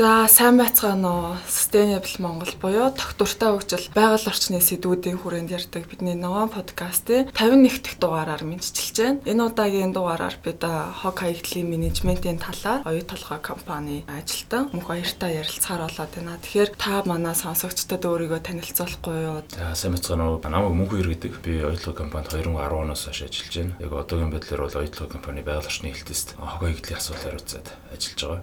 За сайн байцгаана уу. Sustainable Монгол буюу тогтвортой хөгжил байгаль орчны сэдвүүдийн хүрээнд ярьдаг бидний ногоон подкастын 51 дахь дугаараар мэдчилж байна. Энэ удаагийн дугаараар бид хог хаягдлын менежментийн талаар оюу толгой компани ажилтан мөнх баяртай ярилцахаар болоод байна. Тэгэхээр та манай сонсогчдод өөрийгөө танилцуулахгүй юу? За сайн байцгаана уу. Намайг мөнх баяр гэдэг. Би оюу толгой компанид 2010 оноос хойш ажиллаж байна. Яг одоогийн байдлаар бол оюу толгой компани байгаль орчны хэлтэст хог хаягдлын асуудлаар үзээд ажиллаж байгаа.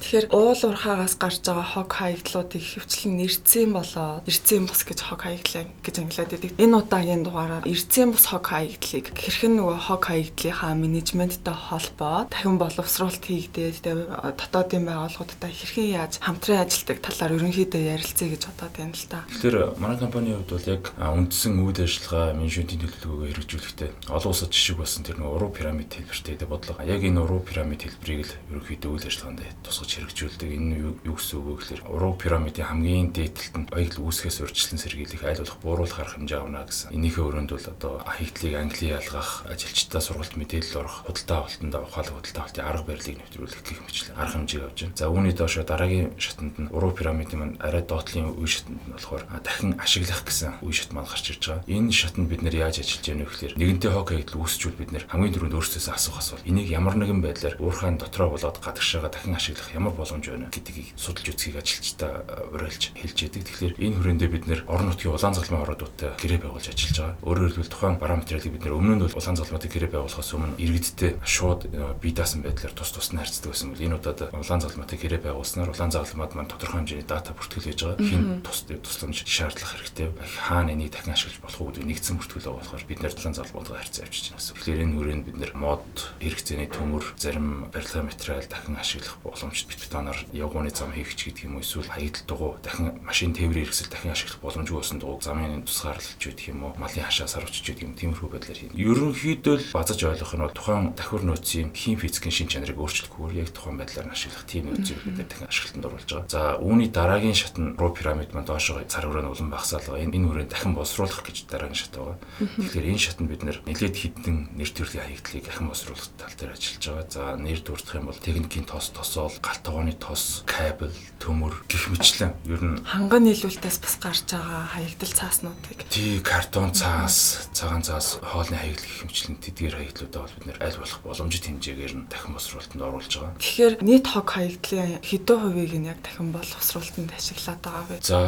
Тэгэхээр уул уурхаагаас гарч байгаа хог хаягдлуудыг хөвчлэн нэрцэн болоо нэрцэн бус гэж хог хаягдлаа гэж ангилаад байдаг. Энэ удаагийн дугаараар эрцэн бус хог хаягдлыг хэрхэн нөгөө хог хаягдлынхаа менежменттэй холбоо дахин боловсруулалт хийгдээд дотоодын байгууллагуудтай хэрхэн яаж хамтран ажилладаг талаар ерөнхийдөө ярилцъя гэж бодоод байна л да. Тэгэхээр манай компанийн хувьд бол яг үндсэн үйл ажиллагаа менежментийн төлөвлөгөөгөө хэрэгжүүлэхдээ олон улсад жишг болсон тэр нөгөө уруу пирамид хэлбэртэй бодлого. Яг энэ уруу пирамид хэлбэрийг л ерөнхийдөө үйл ажиллагаанд тусгаж хэрэгжүүлдэг. Энэ юу гэсэн үг вэ гэхээр уруу пирамидын хамгийн дээдлэлт нь баягл үүсгээс урьдчилан сэргийлэх айл болох бууруулах арга хэмжээ авна гэсэн. Энийхээ өрөөнд бол одоо хаягдлыг Английн ялгах, ажилчдаа сургалт мэдээлэл орох, худалдаа авалтанд ухаалаг худалдаа авалтын арга барилыг нэвтрүүлэх гэх мэтлэн арга хэмжээг авч байна. За үүний доошо дараагийн шатанд нь уруу пирамидын маань арай доотлын үе шатанд нь болохоор дахин ашиглах гэсэн үе шат маань гарч ирж байгаа. Энэ шатанд бид нэр яаж ажиллаж яах вэ гэхээр нэгэнтээ хог хаягдл үүсчүүл бид нэр хамгийн түрүүнд өөрсдөөсөө асуух асуулт. Энийг ямар нэгэн байдлаар уурхайн дотроо болоод гадагшаага дахин ашиглах ямар боломж байна гэдгийг судалж үзхийг ажилчдаа уриалж хэлж яадаг. Тэгэхээр энэ хүрээндээ бид нэр орон нутгийн улаан залмын оруудуудтай гэрээ байгуулж ажиллаж байгаа. Өөрөөр хэлбэл тухайн параметрыг бид нэр өмнө нь бол улаан залмуудыг гэрээ байгуулахаас өмнө иргэдтэй шууд бие даасан байдлаар тус тус нь харьцдаг байсан бол энэ удаад улаан залмуудыг гэрээ байгуулснаар улаан залмууд маань тодорхой хэмжээний дата бүртгэл хийж байгаа. Хин тус тусламж шаардлах хэрэгтэй. Хаана энийг дахин ашиглаж болох уу гэдэг нэгдсэн бүртгэлөө болохоор бид нэр улаан залмуудаа харьцаа авчиж байна. Тэгэхээр энэ хүрээнд бид нэр мод, хэрэгцээний төмөр, зарим барилгын материал дахин ашиглах боломжтой бетоноор явгууны зам хийгч гэдэг юм уу эсвэл хаягдл дугуй дахин машин тээврийн хэрэгсэл дахин ашиглах боломжгүй болсон дугуй замын тусгаарлалч гэдэг юм уу малын хашаас арвчж гэдэг юм тиймэрхүү байдлаар хийнэ. Ерөнхийдөө л базаж ойлгох нь бол тухайн давхар нөөцийн хим физикийн шин чанарыг өөрчлөхгүйгээр яг тухайн байдлаар ашиглах тийм нөөцийг бид дахин ашиглалтанд оруулж байгаа. За үүний дараагийн шат нь руу пирамид маань доошоо цар хүрээ нь улам багасаал байгаа. Энэ энэ хүрээ дахин боловсруулах гэж дараагийн шат байгаа. Тэгэхээр энэ шатнд бид нэлээд хідэн нэр төрлийн хаягдлыг дахин боловсруулах тал дээр ажиллаж байгаа. За нэр дурдах юм бол техникийн тос, тосоол, галт тогооны тос, кабель, төмөр гэх мэтлэн ер нь ханган нийлүүлэлтээс бас гарч байгаа хаягдл цааснуудыг тий картон цаас, цагаан цаас, хоолны хаягдл гэх мэтлэн тэдгээр хаягдлуудаа бол бид нэр аль болох боломжит хэмжээгээр нь дахин боловсруулалтанд оруулж байгаа. Тэгэхээр нийт хог хаягдлын хэдэн хувийг нь яг дахин боловсруулалтанд ашиглаад байгаа вэ? За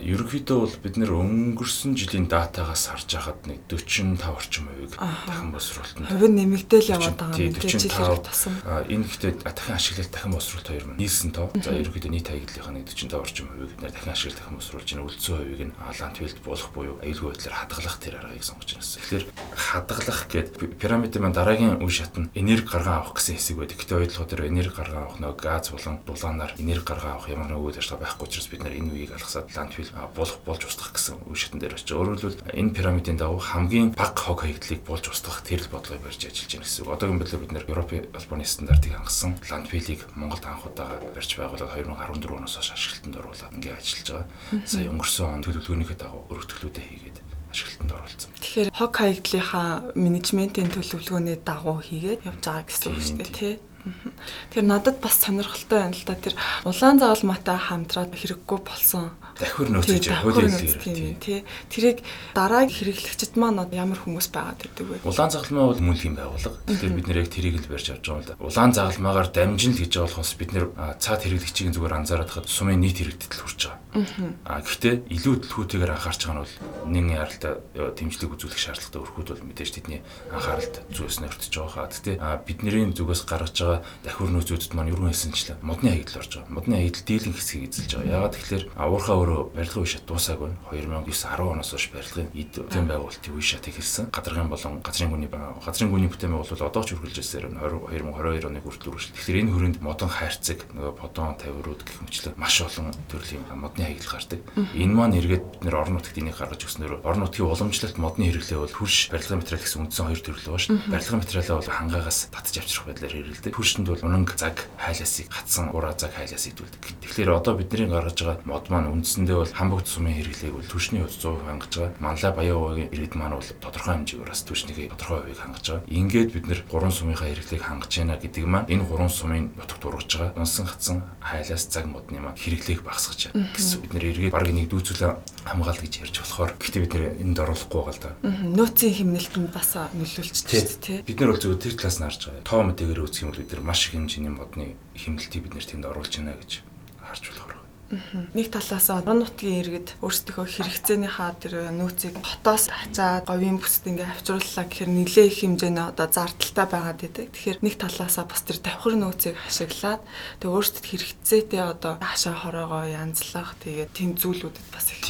ерөнхийдөө бол бид нэр өнгөрсөн жилийн датагаас харж байхад нэг 45 орчим хувийг дахин боловсруулалтанд хувь нь нэмэгдээл яваад байгаа юм тийм жилээр тасан. Энэ гэхдээ дахин ашиглалт дахин хоёр маань нийлсэн тоо. За ерөнхийдөө нийт хаягдлынхаа нэг 45 орчим хувийг нэр дахин ашиглах боловсруулж байна. Үлдсэн хувийг нь ландфилд буулах буюу аюулгүй байдлаар хадгалах тэр аргыг сонгож байна. Тэгэхээр хадгалах гэдэг пирамидын маань дараагийн үе шат нь энерги гарган авах гэсэн хэсэг байдаг. Гэтэ ойлгоход тэр энерги гарган авах нөгөө газ болон дулаанаар энерги гарган авах ямар нэг үйл ажиллагаа байхгүй учраас бид энэ үеийг алгасаад ландфил буулах болж устгах гэсэн үе шатн дээр очиж. Өөрөөр хэлбэл энэ пирамидын дагуу хамгийн бага хог хаягдлыг болж устгах тэрл бодлогыг барьж ажиллаж байна гэсэн үг. Одоогийн байдлаар бид нэр Европын албаны стандартыг хангасан ландфилийг Монголд анх удаа барьж байгуулад 2014 оноос хойш ашиглалтанд оруулаад ингээд ажиллаж байгаа. Сая өнгөрсөн он төлөвлөгөөнийхөө дагуу өргөтгөлүүдээ хийгээд ашиглалтанд оруулсан. Тэгэхээр хог хаягдлынхаа менежментийн төлөвлөгөөний дагуу хийгээд явж байгаа гэсэн үг шүү дээ тий. Тэгэхээр надад бас сонирхолтой байна л да тэр улаан загалмаатай хамтраад хэрэггүй болсон давхир нөөцөж хуулийн хэлээр тий. Тэрийг дараагийн хэрэглэгчд маань ямар хүмүүс байгаад байдаг вэ? Улаан загалмаа бол мөнгөлийн байгууллага. Тэгэхээр бид нэр яг тэрийг л барьж авч байгаа юм л да. Улаан загалмаагаар дамжин л гэж байгаа болохоос бид нэр цаад хэрэглэгчийн зүгээр анзаараад хад сумын нийт хэрэгтэд л хүрч байгаа. Аа гэхдээ илүү төлхөөтэйгээр анхаарч байгаа нь бол нэгэн яралтай дэмжлэг үзүүлэх шаардлагатай өрхүүд бол мэдээж тэдний анхааралд зүйснээр өртөж байгаа хаа. Гэхдээ бидний зүгээс гаргаж байгаа давхир нөөцүүдэд маань юу хэлсэнчлээ. Модны хаягдл орж байгаа. Модны хаягдл дийлэн хэсгийг эзэлж байгаа. Ягаад тэгэхээр уурхаа өөрөө барилгын үе шат дуусаагүй 2009 10 оноос хойш барилгын эд бүтээн байгуулалтын үе шат эхэлсэн. Гадаргын болон газрын гүний газрын гүний бүтээн байгуулалт одоо ч үргэлжилсээр 2022 оны хүртэл үргэлжлэх. Тэгэхээр энэ хүрээнд модон хайрцаг нөгөө подон тавирууд гэх мэтлээ маш олон төрлийн модны хаягдл гардаг. Энэ маань эргээд бид нэр орон нутагт энийг гаргаж өгснөөр орон нутгийн уламжлалт модны хэрэглээ бол хөрш барилгын материал гэсэн үндсэн хоёр төрөл байгаа шүү. Барилгын материалаа бол хангаагаас татж авчрах байдлаар хэрэглэдэг. Хөрш түвшинд бол унанг цаг хайласыг хатсан ураа цаг хайлаас идүүлдэг. Тэгэхээр одоо бидний гаргаж байгаа мод маань үндсэндээ бол хамбогд сумын хэрэглээг бол түвшний хувьд 100% хангаж байгаа. Манлай Баяовагийн иргэд маань бол тодорхой хэмжээгээр бас түвшнийг тодорхой хувийг хангаж байгаа. Ингээд бид нэр гурван сумынхаа хэрэглээг хангаж байна гэдэг маань энэ гурван сумын нутагт ургаж байгаа. Унсан хатсан хайлаас цаг модны маань хэрэглээг багасгаж байна. Гэсэн бид нэр эргээд баг нэг дүүцүүлэн хамгаалт гэж ярьж болохоор гэхдээ бид нэр энд оруулахгүй байгаа л да. Нөөцийн хэмнэлтэнд бас нөлөөлж байна тий. Бид нар бол зөвхөн тэр талаас нь харж байгаа. Тоо мэдээгээр үзэх юм бол бид нар маш их хэмжээний модны хэмнэлтийг бид нэр тэнд оруулж байна гэж харж болох Нэг талаас орон нутгийн иргэд өөрсдийнхөө хэрэгцээнийхаа тэр нөөцийг хотоос хачаад говийн бүсд ингээ авчрууллаа гэхээр нэлээ их хэмжээний одоо зардалтай байгаад байдаг. Тэгэхээр нэг талаас бас тэр давхар нөөцийг ашиглаад тэг өөрсдөд хэрэгцээтэй одоо хашаа хороогоо янзлах тэгээд тэм зүйлүүдэд бас их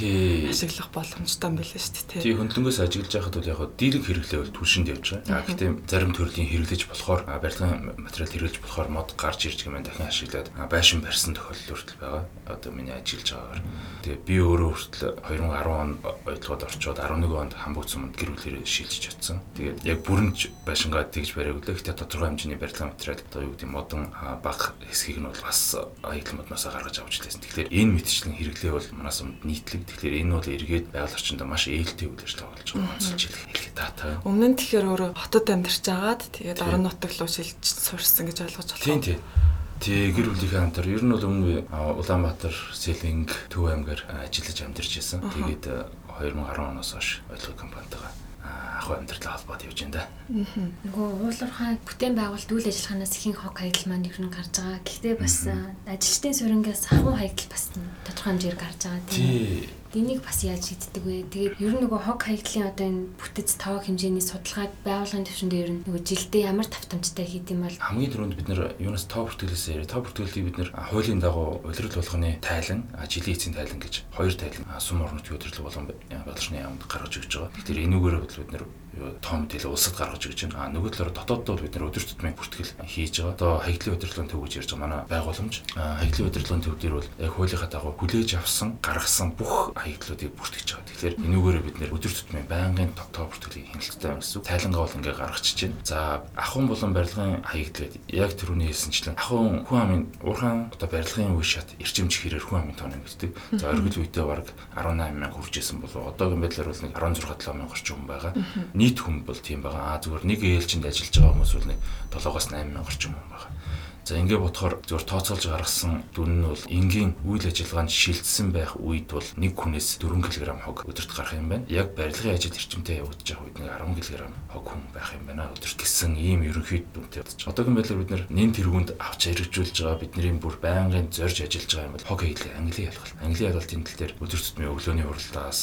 ашиглах боломжтой юм билээ шүү дээ. Тий хөндлөнгөөс ажиглаж байхад бол яг дийлэг хэрэглээ бол түвшинд явж байгаа. Гэхдээ зарим төрлийн хэрэглэж болохоор барилгын материал хэрэглэж болохоор мод гарч ирж гэмээр дахин ашиглаад байшин барьсан тохиолдол хүртэл байгаа одоо миний ажиллаж байгаагаар. Тэгээ би өөрөө хүртэл 2010 онд ойлгоод орчоод 11 онд хамбогд суманд гэр бүлэрээ шилжиж очсон. Тэгээд яг бүрэнж байшингаа тэгж бариаг үлээ. Гэтэ тодорхой хэмжээний барилгын материал одоо юу гэдэг модон баг хэсгийг нь бол бас аялал модноосоо гаргаж авч лээсэн. Тэгэхээр энэ мэтчлэн хэрэглээ бол манаас нийтлэг. Тэгэхээр энэ бол эргээд байгаль орчинд маш ээлтэй үйл ажиллагаа болж байгаа онцлж хэлэх дата. Өмнө нь тэгэхээр өөрөө хотод амьдарч агаад тэгээд орон нутаг руу шилжиж сурсан гэж ойлгож байна. Тийм тийм. Тий гэр бүлийнхээ хамтар ер нь бол өмнө Улаанбаатар, Сэлэнг, Төв аймгаар ажиллаж амьдарч байсан. Тэгээд 2010 оноос хойш ойлгоо компанитайгаа ах амьдралаа холбоод явж байна да. Нөгөө уулуурхай бүтээн байгуулалт үйл ажиллагаанаас ихэнх хог хаягдал маань ер нь гарч байгаа. Гэхдээ бас ажилчдын сурингаас ахуй хаягдал бас тодорхой хэмжээр гарч байгаа тийм. Энийг бас яаж шийддэг вэ? Тэгээд ер нь нөгөө хог хаягдлын одоо энэ бүтэц тоог хэмжээний судалгааг байгууллагын төвшөнд ер нь нөгөө жилдээ ямар тавтамжтай хийд юм бол хамгийн түрүүнд бид нэр юунаас тоо бүртгэлээс яриа. Тоо бүртгэлийг бид нэр хуулийн дагуу улирал болгоны тайлан, жилийн эцсийн тайлан гэж хоёр тайлан сум орнот хөдөлгөөн болгон бодлогын яамд гаргаж өгч байгаа. Тэгэхээр энүүгээр бид нэр том мэдээлэл улсад гаргаж өгч байна. А нөгөө талаараа дотооддоо бид нэр өдөр тутмын бүртгэл хийж байгаа. Одоо хаягдлын удирдлагын төв гэж ярьж байгаа манай байгууламж. Хаягдлын удирдлагын төв дээр бол яг хуулийнхаа дагуу хүлээж авсан, гаргасан бүх хаягдлуудыг бүртгэж байгаа. Тэгэхээр энүүгээр бид нэр өдөр тутмын байнгын топ бүртгэлийг хяналттай байна гэсэн. Тайлангаа бол ингээ гаргачихж байна. За ахын болон барилгын хаягдл яг түрүүний хэлсэнчлэн ахын хүн амын уурхаан одоо барилгын үе шат эрчимч хэрээр хүн амын тооны мэддэг. За оргил үедээ баг 18 мянга хүрч исэн болов одоогийн байдлаар бол нэг 16 7 мянга орчим хүн байгаа нийт хүн бол тийм байгаа. Аа зүгээр нэг ээлжинд ажиллаж байгаа хүмүүс бол нэг 7-оос 8 мянга орчим хүн байгаа. За ингээ бодохоор зөвхөн тооцоолж гаргасан дүн нь бол энгийн үйл ажиллагаанд шилжсэн байх үед бол 1 хүнээс 4 кг хог өдөрт гарах юм байна. Яг барилгын ажил эрчимтэй явагдаж байгаа үед нэг 10 кг хог хүн байх юм байна. Өдөрт гэсэн ийм ерөнхийд дүнтэй бодож. Одоогийн байдлаар бид нэн тэргуунд авч хэрэгжүүлж байгаа бидний бүр байнгын зорж ажиллаж байгаа юм бол хог хийлээ Английн ялгалт. Английн ялгалтын тал дээр өдөр тутмын өглөөний уралдаас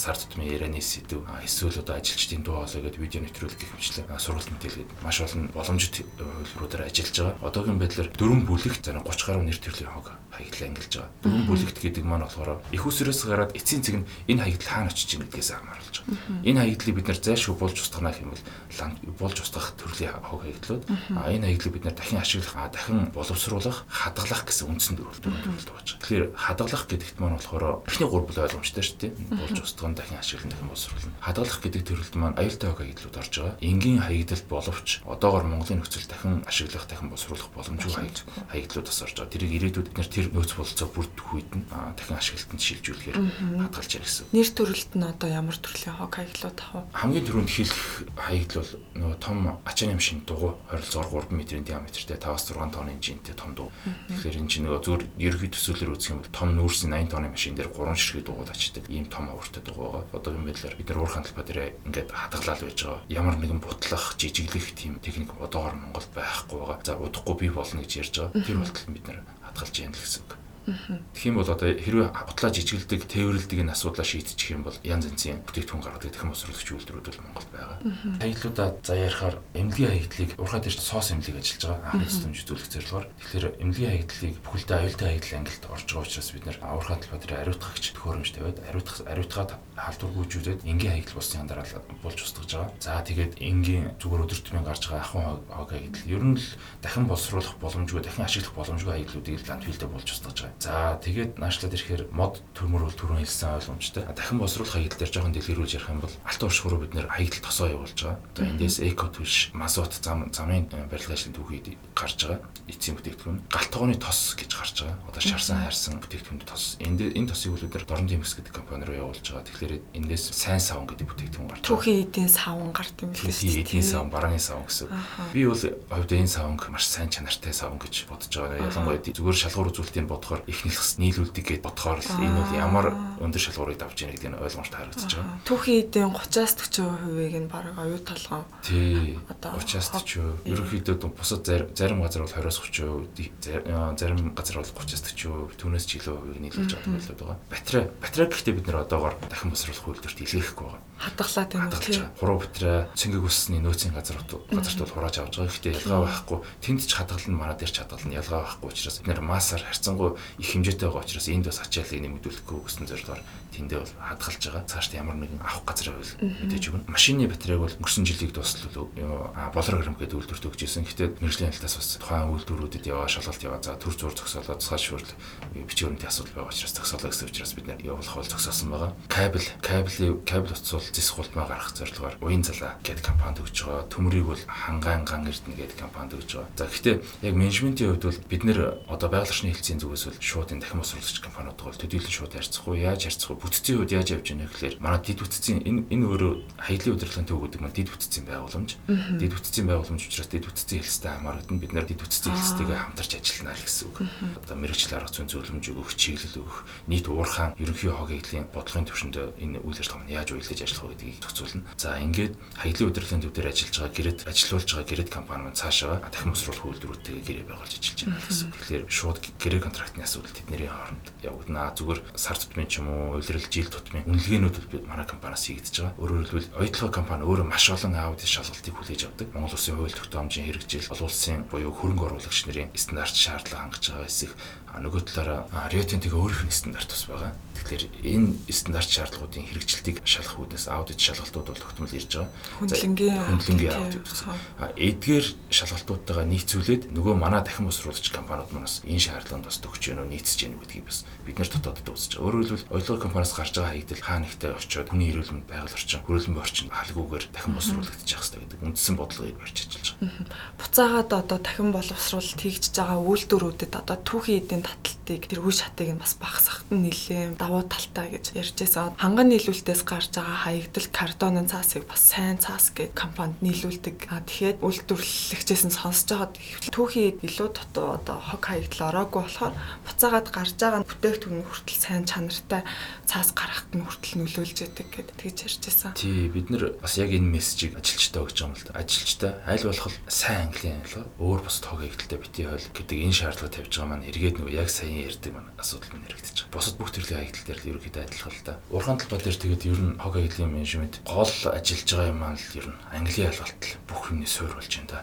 сар тутмын ярианы сэдв эсвэл одоо ажилчдын дуу хоолой гэдэг видео нэвтрүүлэг гэх мэтлэн сургалт мэдээлгээд маш олон боломжит хөлбөрөөр ажиллаж байгаа. Одоогийн байдлаар дөрвөн бүлэгт 30 гаруй нэр төрлийн хог хаягдлаа ангилж байгаа. Дөрвөн бүлэгт гэдэг маань болохоор их усрээс гараад эцсийн цэг нь энэ хаягдл хаана очиж байгаа гэдгээс хамааруулж байгаа. Энэ хаягдлыг бид нар зайлшгүй болж устгах юм бол болж устгах төрлийн хог хаягдлууд. А энэ хаягдлыг бид нар дахин ашиглах, дахин боловсруулах, хадгалах гэсэн үндсэн дөрвөл төрөлд байгаа. Тэгэхээр хадгалах гэдэгт маань болохоор эхний гур бүл ойлгомжтой шүү дээ. Болж устгах, дахин ашиглах, дахин боловсруулах. Хадгалах гэдэг төрөлд маань аюултай хог хаягдлууд орж байгаа. Энгийн хаягдал боловч одоогор Монголын нөхцөл дахин ашиглах, дахин боловсруулах боломжгүй хаягдлууд бас орж байгаа. Тэрийг ирээдүйд бид нар тэр нөөц бололцоо бүрдэх үед нь дахин ашиглалтанд шилжүүлэхээр хадгалж яах гэсэн. Нэр төрөлд нь одоо ямар төрлийн хог хаягдлууд вэ? Хамгийн түрүүнд хэлэх хаягдл бол нөгөө том ачааны машин дугуй ойролцоогоор 3 м-ийн диаметртэй 5-6 тонны жинтэй том дугуй. Тэгэхээр энэ чинь нөгөө зүгээр ерөнхий төсөөлөөр үзэх юм бол том нүүрсийн 80 тонны машин дээр 3 ширхэг дугуйд ачдаг ийм том авартай дугуй байгаа. Одоогийн байдлаар бид нар уурхаан талбай дээр ингээд хадгалаад байж байгаа. Ямар нэгэн бутлах, жижиглэх тийм техник одоогоор Монголд байхгүй байгаа. За удахгүй бий болно гэж ярьж байгаа. Тэр болтол бид нар хадгалж яана гэсэн үг. Тэгэх юм бол одоо хэрвээ бодлоо жижиглдэг, тээвэрлдэг энэ асуудлаа шийдчих юм бол янз янзын бүтээгдэхүүн гаргадаг дахин босруулагч үйлдвэрүүд бол Монголд байгаа. Хаягдлуудаа за ярихаар эмнэлгийн хаягдлыг урхаад ирж соос эмнэлэг ажиллаж байгаа. Анхны систем жүзүүлэх зорилгоор. Тэгэхээр эмнэлгийн хаягдлыг бүхэлдээ аюултай хаягдл ангилд орж байгаа учраас бид нэр урхаад талбай дээр ариутгагч төхөөрөмж тавиад ариутгах ариутгаад халдваргүйжүүлээд энгийн хаягдл болсны андараа болж устгаж байгаа. За тэгээд энгийн зүгээр өдөртмийн гарч байгаа ахын хог хаягдл ер нь л дахин боловсруулах боломжгүй, дахин ашиглах боломжгүй хаягдлуудыг ландфилдэ болж устгаж байгаа За тэгээд наашлаад ирэхээр мод төмөр бол түрүүн хэлсэн ойлгомжтой. Дахин босруулах хаягдал дээр жоохон дэлгэрүүлж ярих юм бол алт уршгуруу бид нэр хаягдал тосоо явуулж байгаа. За эндээс эко түлш, мазут зам замын барилгын ажлын түүхийд гарч байгаа. Эцсийн бүтээгдэхүүн галтгооны тос гэж гарч байгаа. Одоо шарсан хайрсан бүтээгдэхүүн тос. Энд энэ тосыг бол бид нар Дорн Димс гэдэг компани руу явуулж байгаа. Тэгэхээр эндээс сайн савн гэдэг бүтээгдэхүүн гарч байгаа. Түүхийн эдийн савн гард юм л Түүхийн эдийн савн, барааны савн гэсэн. Би бол хувьд энэ савнг маш сайн чанартай савн гэж бодож байгаа. Ялангуяа зүгээр шалгуур үзүүлэлтийн бодохоор их нэлхс нийлүүлдэг гэж бодохоор л энэ бол ямар өндөр шалгуурыг давж яах гэдэг нь ойлгомжтой харагдаж байгаа. Түүхийн эдийн 30-аас 40%-ийг нь бараг оюу толгоо. Тий. Одоо 30-аас 40%. Ерөнхийдөө бусад зарим газар бол 20-аас 30%, зарим газар бол 30-аас 40%, түүнээс ч илүү хувийг нийлүүлж байгаа юм байна. Батарей, батарей гэхдээ бид нэр одоогоор дахин босруулах үйлдвэрт илгээхгүй байгаа хадгалаад байна уу тийм. Хуруу битрэ цэнгэг усны нөөцийн газар газарт бол хурааж авч байгаа. Гэхдээ ялгаа байхгүй. Тэнд ч хадгална манай дээр ч хадгална ялгаа байхгүй учраас бид нэр масаар харьцангуй их хэмжээтэй байгаа учраас энд бас ачааллыг нэмэгдүүлэхгүй гэсэн зорилгоор тэндээ бол хадгалж байгаа. Цаашд ямар нэгэн авах газар байвал мэдээж өгнө. Машины батарейг бол өнгөрсөн жилийг дуустал болор грэм гэдэг үйлдвэрт өгч ирсэн. Гэхдээ мэрэгжлийн хяналтаас бас тухайн үйлдвэрүүдэд яваа шалгалт яваа. За төр зур зогсоолоо цааш шүүрэл бичвэрнтэй асуудал байгаа учраас зогсоолоо гэсэн учраас бид нэр явуулах бол зогсоосон байгаа. Кабель, кабелийн кабель утас зис хултмаа гаргах зорилгоор Уян залаа гэдэг компанид өгч байгаа. Төмрийг бол хангаан ган эрдэнэ гэдэг компанид өгч байгаа. За гэхдээ яг менежментийн хувьд бол бид нэр одоо байгалийн хэлтсийн зүгээс бол шууд энэ дахин босруулагч компаниуд бол төдийлөн шууд харьцахгүй яаж харьцахгүй бүтцийн хувьд яаж явж байна гэхээр манай дид бүтцийн энэ энэ өөрөө хаягдлын удирдлагын төв гэдэг маань дид бүтцийн байгууламж. Дид бүтцийн байгууламж учраас дид бүтцийн хэлстэй хамаардаг бид нар дид бүтцийн хэлстэйгээ хамтарч ажиллана гэсэн үг. Одоо мэрэгчлэл арга зүйн зөвлөмж өгөх, чиглэл өгөх, нийт уурхаан ерөнхий хогийн бодлогын төвшөнд энэ үйл ажиллагаа нь яаж уялдаж ажиллах вэ гэдгийг зохицуулна. За ингээд хаягдлын удирдлагын төв дээр ажиллаж байгаа гэрэд ажилуулж байгаа гэрэд компани маань цаашаа дахин босруулах үйлдвэрүүдтэйгээ гэрээ байгуулж ажиллаж байна гэсэн. Тэгэхээр шууд гэрээ контрактны асуудал тэдний хооронд явагдана. Зүгээр сар тутмын ч юм уу, улирал жил тутмын үнэлгээнүүд манай компаниас хийгдэж байгаа. Өөрөөр хэлбэл оюутлогын компани өөрөө маш олон аудит шалгалтыг хүлээж авдаг. Монгол Улсын хууль тогтоомжийн хэрэгжил, олон улсын буюу хөрөнгө оруулагч нарын стандарт шаардлага хангаж байгаа эсэх нөгөө талаараа Риотентиг өөрийнх нь стандарт бас байгаа. Тэгэхээр энэ стандарт шаардлагуудын хэрэгжилтийг шалгах үүднээс аудит шалгалтууд бол тогтмол ирж байгаа. Хүндлэнгийн хүндлэнгийн аудит. А эдгээр шалгалтуудтайгаа нийцүүлээд нөгөө манай дахин босруулагч компаниуд манаас энэ шаардлаганд бас төгч гэнэ нийцэж гэнэ гэдгийг бас бид нар дотоодд үзэж байгаа. Өөрөөр хэлбэл оюутлогын компаниас гарч байгаа хаягдл хаа нэгтэй очиод хүний эрүүл мэнд байгаль орчин, хөрөлмөн орчин халгүйгээр дахин босруулагдчих хэвээр гэдэг үндсэн бодлогыг барьж ажиллаж байгаа. Буцаагаад одоо дахин боловсруулалт хийгдэж байгаа үйлдвэрүүдэд одоо түүхийн эдийн таталтыг тэр үе шатыг нь бас багасгахад нь нэлээд давуу талтай гэж ярьжсэн. Ханган нийлүүлэлтээс гарч байгаа хаягдл картонын цаасыг бас сайн цаас гэдэг компанид нийлүүлдэг. А тэгэхээр үйлдвэрлэгчээс нь сонсож байгаад түүхийн илүү дутуу одоо хог хаягдл ороогүй болохоор буцаагаад гарч байгаа бүтээгдэхүүн хүртэл сайн чанартай цаас гаргахад нь хүртэл нөлөөлж яадаг гэдэг тэгж ярьжсэн. Тий бид нар бас яг энэ мессежийг ажилчтай өгч байгаа юм л да. Ажилчтай аль болох сайн английн ангилал өөр бус тог хаягдлтай бити хойл гэдэг энэ шаардлага тавьж байгаа маань эргээд нөгөө яг сайн ярьдаг маань асуудал минь яригдчих. Бусад бүх төрлийн хаягдл дээр л ерөөхдөө адилхан л да. Урхан талбай дээр тэгээд ер нь хог хаягдлын менежмент гол ажиллаж байгаа юм аа л ер нь английн албалтал бүх юмний суурь болж байна да.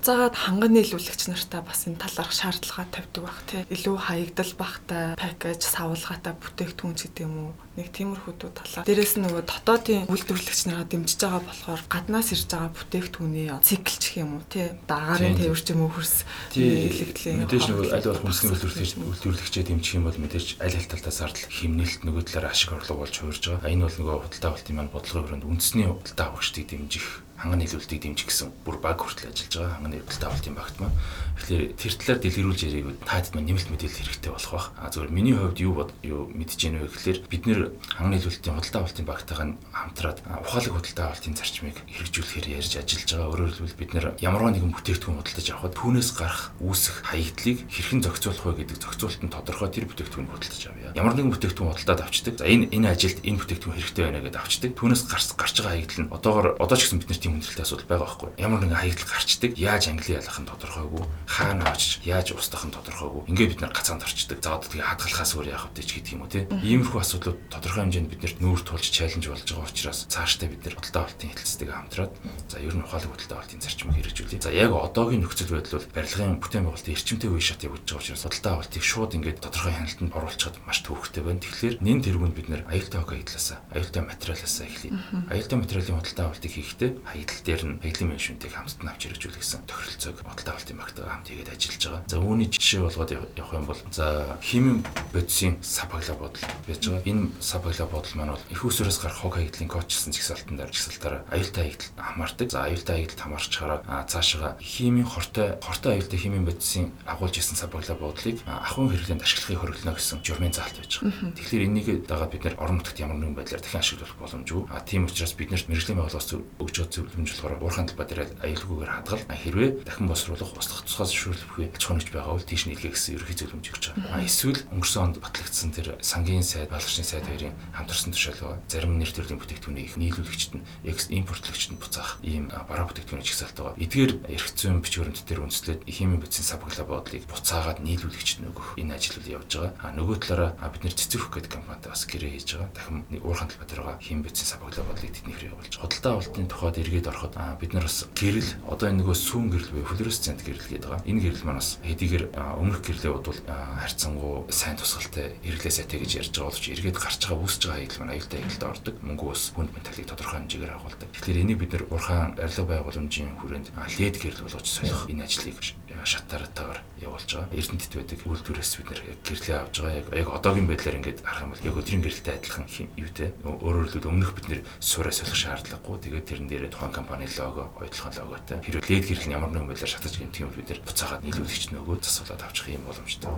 Заагаад ханган нийлүүлэгч нартай бас энэ талаарх шаардлага тавьдаг баг тий. Илүү хаягдал багтай пакэж савлгаатай бүтээгдэхүүн ч гэдэг юм уу нэг тиймэрхүү талаа. Дээрээс нь нөгөө дотоодын үйлдвэрлэгч нараа дэмжиж байгаа болохоор гаднаас ирж байгаа бүтээгдэхүүний циклч гэх юм уу тий. Дагаарын тээвэр ч юм уу хөрс илэгдлийн. Мэдээж нөгөө аль болох хүнсний үйлдвэрлэгч үйлдвэрлэгчээ дэмжих юм бол мэдээж аль аль талаас зардал хэмнэлт нөгөө талаар ашиг орлого болж хуурж байгаа. Энэ бол нөгөө худалдаа авалтын маань бодлогын хүрээнд үндэсний худалдаа авагчдыг дэмжих ханган нийлүүлэлтийг дэмжих гэсэн бүр баг хүртэл ажиллаж байгаа ханган нийлүүлэлттэй авалтын багт маань. Тэгэхээр тэр талаар дэлгэрүүлж яриг таад маань нэмэлт мэдээлэл хэрэгтэй болох бах. А зөвхөн миний хувьд юу бод юу мэдэж гэнэ вэ гэхээр бид нэр ханган нийлүүлэлтийн худалдаа авалтын багтайгаа хамтраад ухаалаг худалдаа авалтын зарчмыг хэрэгжүүлэхээр ярьж ажиллаж байгаа. Өөрөөр хэлбэл бид нэр ямарваа нэгэн бүтээгдэхүүн худалдаж авахад түүнээс гарах үүсэх хаягдлыг хэрхэн зохицуулах вэ гэдэг зохицуултанд тодорхой тэр бүтээгдэхүүнийг худалдаж авъя. Ямар нэгэн бүтээгдэхүүн худалдаад авчдаг. За энэ энэ ажилд энэ бүтээгдэхүүн хэрэгтэй байна гэдээ авчдаг. Түүнээс гарч гарч байгаа хаягдл нь одоогор одоо ч гэсэн бид нар тийм хүндрэлтэй асуудал байгаа байхгүй. Ямар нэгэн хаягдл гарчдаг. Яаж англи ялах нь тодорхойгүй. Хаана очиж яаж устгах нь тодорхойгүй. Ингээд бид нар гацаанд орчдөг. За одоо тэгээ хадгалахаас өөр яах вэ гэдэг юм уу те. Иймэрхүү асуудлууд тодорхой хэмжээнд биднэрт нүүр тулж чаленж болж байгаа учраас цаашдаа бид нар худалдаа авалтын хэлцтэйгээ хамтраад за ер нь ухаалаг худалдаа авалтын зарчмыг хэрэгжүүлээ. За яг одоогийн нөхцөл байдал бол барилгын бүтээн байгуулалтын эрчимтэй үе шат явагдаж байгаа учраас худалдаа авалтыг шууд ингээд тодорхой хяналтанд оруулчихад маш төвөгтэй байна. Тэгэхээр нэн тэргүүнд бид нар аюултай хог хаягдлаасаа, аюултай материалаасаа эхлэе. Аюултай материалын худалдаа авалтыг хийхдээ хаягдл дээр нь хаягдлын менежментийг хамтд нь авч хэрэгжүүлэх гэсэн тохиролцоог бодолтой авалтын багтаа хамт хийгээд ажиллаж байгаа. За үүний жишээ болгоод явах юм бол за химийн бодисын сапагла бодол байж байгаа. Энэ сапагла бодол маань бол их усураас гарах хог хаягдлын чигсалтан дээр чигсалтаараа аюултай хаягдл хамаардаг. За аюултай хаягдл хамаарчаараа цаашаа химийн хортой хортой аюултай химийн бодисын агуулж исэн сапагла бодлыг ахуйн хэрэглээнд ашиглахыг хориглоно гэсэн журмын заалт байж байгаа. Тэгэхээр энийг дагаад бид нэр орон нутагт ямар нэгэн байдлаар дахин ашиглах боломжгүй. А тийм учраас бид нарт мэрэгжлийн байгууллагаас өгч байгаа зөвлөмж болохоор уурхайн талбай дээр аюулгүйгээр хадгал хэрвээ дахин босруулах устгах тусгай зөвшөөрлөх буюу аж ахуйн байгаа бол тийш нийлгээ гэсэн ерөнхий зөвлөмж өгч байгаа. Эсвэл өнгөрсөн онд батлагдсан тэр сангийн сайд, балгачны сайд хоёрын хамтарсан төшөөлөг зарим нэр төрлийн бүтээгдэхүүнийг нийлүүлэгчд нь импортлогчд нь буцаах ийм бараа бүтээгдэхүүний чигсалт байгаа. Эдгээр эрх зүйн бичвэрэнт дээр үндэслээд химийн бичсэн сабглаа бодлыг буцаагаад нийлүүлэгчд нөгөх энэ ажил үл явж байгаа. А нөгөө талаараа бид нэр цэцэрх гэдэг компанитай бас гэрээ хийж байгаа. Дахин уурхайн талбай дээр байгаа хим бичсэн сабглаа бодлыг тэдний хэрэг явуулж. Худалдаа авалтын тухайд эргээд ороход бид нар бас гэрэл одоо энэ нөгөө сүүн гэрэл буюу флуоресцент гэрэл гэдэг байгаа. Энэ гэрэл маань бас хэдийгээр өмнөх гэрлээ бодвол харьцангуй сайн тусгалтай эргэлээ сайтай гэж ярьж байгаа боловч эргээд гарч байгаа үүсэж байгаа хаягдл маань аюултай хаягдалд ордог. Мөнгө ус хүнд менталыг тодорхой хэмжээгээр агуулдаг. Тэгэхээр энийг бид нар урхан арилга байгууламжийн хүрээнд лед гэрэл болгож солих энэ ажлыг шатаратаар явуулж байгаа. Эрдэнэт байдаг үйлдвэрээс бид нэр гэрлээ авж байгаа. Яг яг одоогийн байдлаар ингээд харах юм бол яг өдрийн гэрэлтэй адилхан юу те. Өөрөөр хэлбэл өмнөх бид нэр суурай солих шаардлагагүй. Тэгээд тэрэн дээрээ тухайн компани лого, ойдлохын логотой. Хэрвээ лед гэрэл нь ямар нэгэн байдлаар шатаж гэмтэх юм бид нэр буцаагаад нийлүүлэгч нөгөө засвалаад авчих юм боломжтой.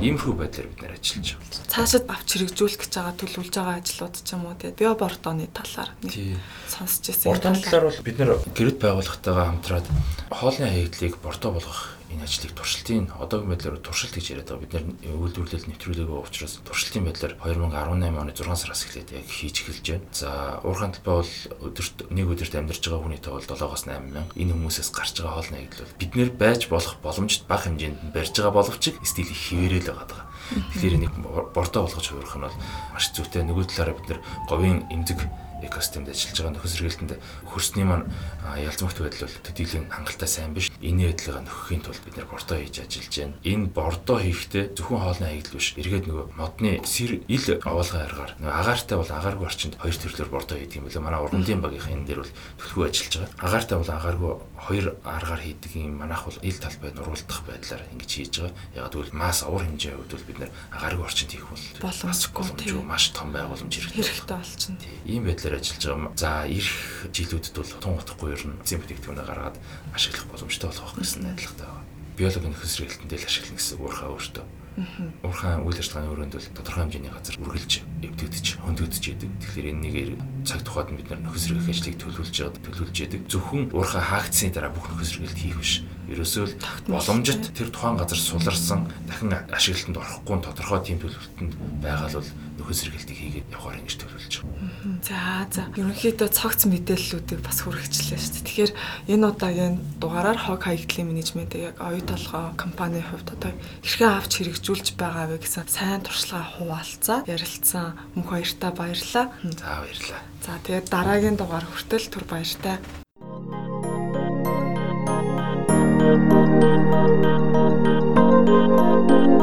Иймэрхүү байдлаар бид нэр ажиллаж байгаа. Цаашид авч хэрэгжүүлэх гэж байгаа төлөвлөж байгаа ажлууд ч юм уу те. Биобортооны талаар нэг сонсч ирсэн. Бортооны талаар бол бид нэр гэрэл байгууллагатайгаа хамтраад хоолны хаягдлыг бортоо болгох энэ ажлыг туршилтын одоогийн байдлаар туршилт гэж яриад байгаа. Бид нэр үйлдвэрлэл нэвтрүүлээгүй учраас туршилтын байдлаар 2018 оны 6 сараас эхлээд яг хийж эхэлж байна. За уурхайн талбай бол өдөрт нэг өдөрт амьдарч байгаа хүний тоо бол 7-оос 8 мянга. Энэ хүмүүсээс гарч байгаа хоолны аяглал бол бид нэр байж болох боломжит бага хэмжээнд барьж байгаа боловч стил их хിവэрэл байгаа. Тэгэхээр энийг бордоо болгож хувирах нь бол маш зүйтэй. Нөгөө талаараа бид нэр говийн эмзэг экосистемд ажиллаж байгаа нөхөс сэргээлтэнд хөрсний маань ялцмагт байдал бол төдийлөн хангалттай сайн биш. Энэ байдлыг нөхөхийн тулд бид нэр бордоо хийж ажиллаж байна. Энэ бордоо хийхдээ зөвхөн хоолны хаягдл биш. Эргээд нөгөө модны сэр ил овоолгын аргаар нөгөө агаартай бол агааргүй орчинд хоёр төрлөөр бордоо хийдэг юм билээ. Манай ургамлын багийнх энэ дээр бол төлхөө ажиллаж байгаа. Агаартай бол агааргүй хоёр аргаар хийдэг юм. Манайх бол ил талбай нуруулдах байдлаар ингэж хийж байгаа. Яг тэгвэл масс уур хэмжээ хувьд бол бид нэр агааргүй орчинд хийх бол боломжгүй маш том байгууламж хэрэгтэй. Хэрэгтэй болчихно. Ийм байдлаар дээр ажиллаж байгаа. За ирэх жилүүдэд бол тун утгагүй ер нь эзэн бүтээгдэхүүнээ гаргаад ашиглах боломжтой болох гэсэн найдвартай байна. Биологийн хэрэглэлтэнд л ашиглана гэсэн уурхаа өөртөө. Уурхайн үйл ажиллагааны өрөөнд бол тодорхой хэмжээний газар үргэлж эвдэгдэж, хөндөгдөж идэг. Тэгэхээр энэ нэг цаг тухайд бид нөхөс хэрэглэх ажлыг төлөвлөж байгаа, төлөвлөж идэг. Зөвхөн уурхай хаагдсны дараа бүх нөхөс хэрэглэлт хийх биш. Ерөөсөө л боломжит тэр тухайн газар суларсан дахин ашиглалтанд орохгүй тодорхой тийм төлөвлөлтөнд байгаа л нөхөс хэрэглэлтийг хийгээд явахаар ингэж төлөвлөж байгаа. За за. Ерөнхийдөө цогц мэдээллүүдийг бас хүргэжлээ шүү дээ. Тэгэхээр энэ удаагийн дугаараар хог хаягдлын менежментийг яг оюу толгой компани хувьд одоо хэрхэн авч хэрэгжүүлж байгаа вэ гэсэн сайн туршлага хуваалцаа ярилцсан мөнх хоёртаа баярлалаа. За баярлалаа. За тэгээд дараагийн дугаар хүртэл түр баяртай. Thank you.